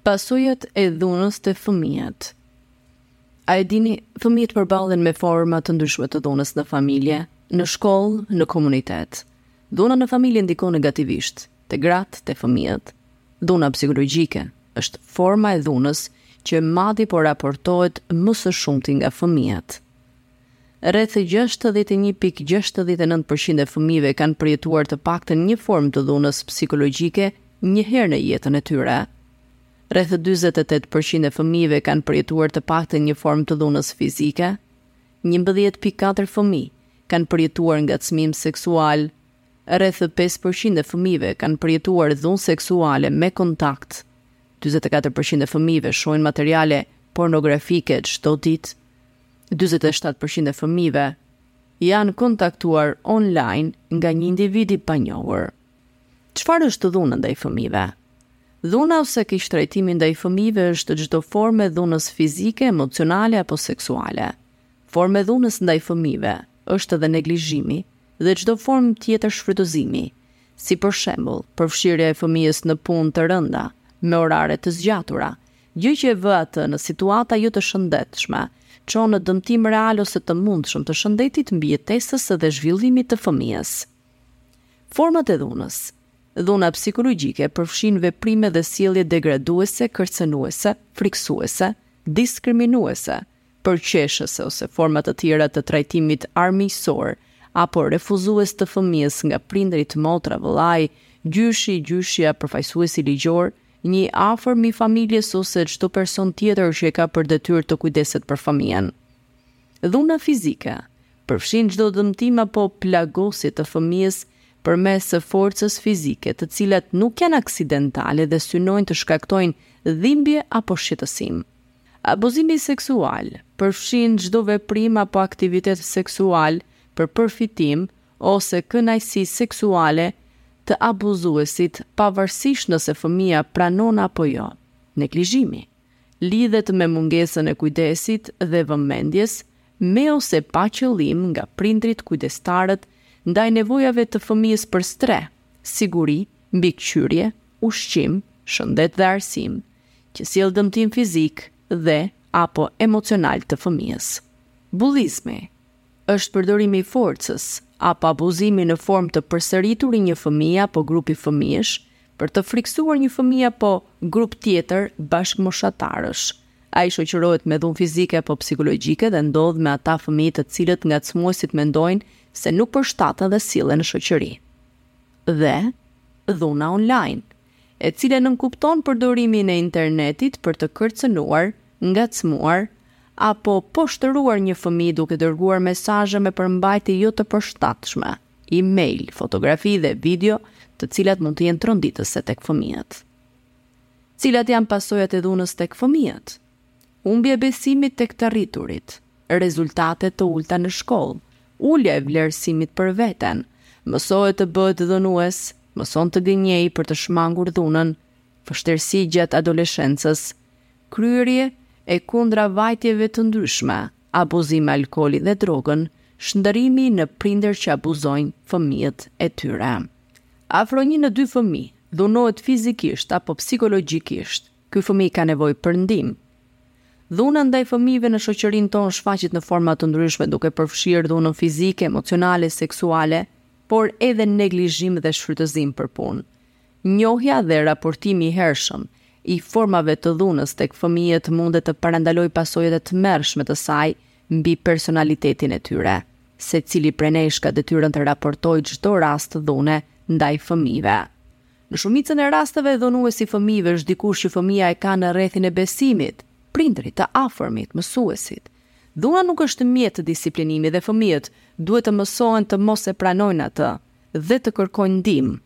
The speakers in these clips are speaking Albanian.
Pasojat e dhunës te fëmijët. A e dini, fëmijët përballen me forma të ndryshme të dhunës në familje, në shkollë, në komunitet. Dhuna në familje ndikon negativisht te gratë, te fëmijët. Dhuna psikologjike është forma e dhunës që madje po raportohet më së shumti nga fëmijët. Rreth gjashtëdhjetë e një pikë gjashtëdhjetë e nëntë për qind e fëmijëve kanë përjetuar të paktën një formë të dhunës psikologjike një herë në jetën e tyre. Rreth dyzet e tetë për qind e fëmijëve kanë përjetuar të paktën një formë të dhunës fizike. Njëmbëdhjetë pikë katër fëmijë kanë përjetuar ngacmim seksual. Rreth pesë për qind e fëmijëve kanë përjetuar dhunë seksuale me kontakt. Dyzet e katër për qind e fëmijëve shohin materiale pornografike çdo ditë. Dyzet e shtatë për qind e fëmijëve janë kontaktuar online nga një individ i panjohur. Çfarë është dhuna ndaj fëmijëve? Dhuna ose keqtrajtimi ndaj fëmijëve është çdo formë e dhunës fizike, emocionale apo seksuale. Formë e dhunës ndaj fëmijëve është edhe neglizhimi dhe çdo formë tjetër shfrytëzimi, si për shembull, përfshirja e fëmijës në punë të rënda, me orare të zgjatura, gjë që e vë atë në situata jo të shëndetshme, çon në dëmtim real ose të mundshëm të shëndetit, mbijetesës dhe zhvillimit të fëmijës. Format e dhunës. Dhuna psikologjike përfshin veprime dhe sjellje degraduese, kërcënuese, frikësuese, diskriminuese, përqeshëse ose forma të tjera të trajtimit armiqësor apo refuzues të fëmijës nga prindërit motra, vëllai, gjyshi, gjyshja, përfaqësuesi ligjor, një i afërm i familjes ose çdo person tjetër që e ka për detyrë të kujdeset për fëmijën. Dhuna fizike përfshin çdo dëmtim apo plagosje të fëmijës përmes forcës fizike, të cilat nuk janë aksidentale dhe synojnë të shkaktojnë dhimbje apo shqetësim. Abuzimi seksual përfshin çdo veprim apo aktivitet seksual për përfitim ose kënaqësi seksuale të abuzuesit pavarësisht nëse fëmija pranon apo jo. Neglizhimi lidhet me mungesën e kujdesit dhe vëmendjes me ose pa qëllim nga prindërit kujdestarët ndaj nevojave të fëmijës për strehë, siguri, mbikëqyrje, ushqim, shëndet dhe arsim, që sjell dëmtim fizik dhe, apo emocional të fëmijës. Bullizmi, është përdorimi i forcës, apo abuzimi në formë të përsëritur i një fëmije apo grupi fëmijësh, për të frikësuar një fëmijë apo grup tjetër bashkëmoshatarësh. Ai shoqërohet me dhunë fizike apo psikologjike dhe ndodh me ata fëmijë të cilët ngacmuesit mendojnë se nuk përshtaten dhe sillen në shoqëri. Dhe, dhuna online, e cila nënkupton përdorimin e internetit për të kërcënuar, ngacmuar apo poshtëruar një fëmijë duke dërguar mesazhe me përmbajtje jo të përshtatshme, e-mail, fotografi dhe video të cilat mund të jenë tronditëse tek fëmijët. Cilat janë pasojat e dhunës tek fëmijët? humbja e besimit tek të rriturit, rezultate të ulëta në shkollë, ulja e vlerësimit për veten, mësohet të bëhet dhunues, mëson të gënjejë për të shmangur dhunën, vështirësi gjatë adoleshencës, kryerje e kundravajtjeve të ndryshme, abuzim me alkoolin dhe drogën, shndërrimi në prindër që abuzojnë fëmijët e tyre. Afro një në dy fëmijë dhunohet fizikisht apo psikologjikisht. Ky fëmijë ka nevojë për ndihmë. Dhuna ndaj fëmijëve në shoqërinë tonë shfaqet në forma të ndryshme, duke përfshirë dhunën fizike, emocionale, seksuale, por edhe neglizhim dhe shfrytëzim për punë. Njohja dhe raportimi i hershëm i formave të dhunës tek fëmijët mundet të parandalojë pasojat e tmerrshme të saj mbi personalitetin e tyre. Secili prej nesh ka detyrën të raportojë çdo rast dhune ndaj fëmijëve. Në shumicën e rasteve dhunuesi i fëmijëve është dikush që fëmija e ka në rrethin e besimit, prindërit, të afërmit, mësuesit. Dhuna nuk është mjet disiplinimi dhe fëmijët duhet të mësohen të mos e pranojnë atë dhe të kërkojnë ndihmë.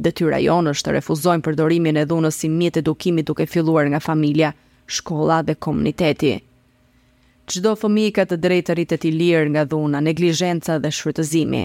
Detyra jonë është të refuzojmë përdorimin e dhunës si mjet edukimi duke filluar nga familja, shkolla dhe komuniteti. Çdo fëmijë ka të drejtë të rritet i lirë nga dhuna, neglizhenca dhe shfrytëzimi.